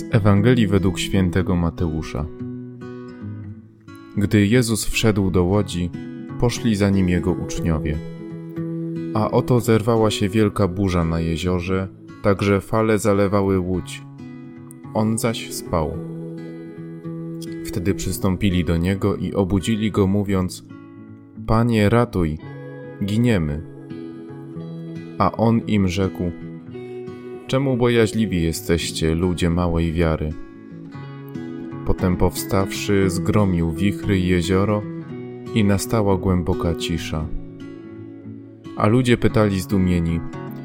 Z Ewangelii według świętego Mateusza. Gdy Jezus wszedł do łodzi, poszli za nim jego uczniowie. A oto zerwała się wielka burza na jeziorze, tak że fale zalewały łódź. On zaś spał. Wtedy przystąpili do niego i obudzili go, mówiąc: Panie, ratuj, giniemy. A on im rzekł: Czemu bojaźliwi jesteście, ludzie małej wiary? Potem powstawszy, zgromił wichry i jezioro i nastała głęboka cisza. A ludzie pytali zdumieni,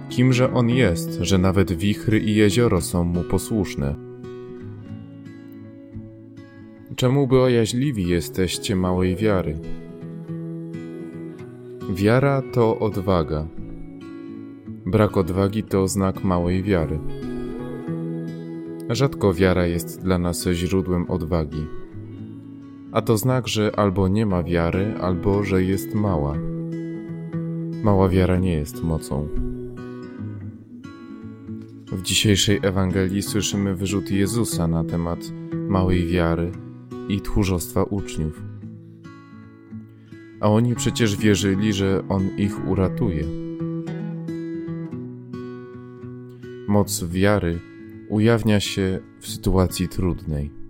kimże on jest, że nawet wichry i jezioro są mu posłuszne. Czemu bojaźliwi jesteście małej wiary? Wiara to odwaga. Brak odwagi to znak małej wiary. Rzadko wiara jest dla nas źródłem odwagi. A to znak, że albo nie ma wiary, albo że jest mała. Mała wiara nie jest mocą. W dzisiejszej Ewangelii słyszymy wyrzut Jezusa na temat małej wiary i tchórzostwa uczniów. A oni przecież wierzyli, że On ich uratuje. Moc wiary ujawnia się w sytuacji trudnej.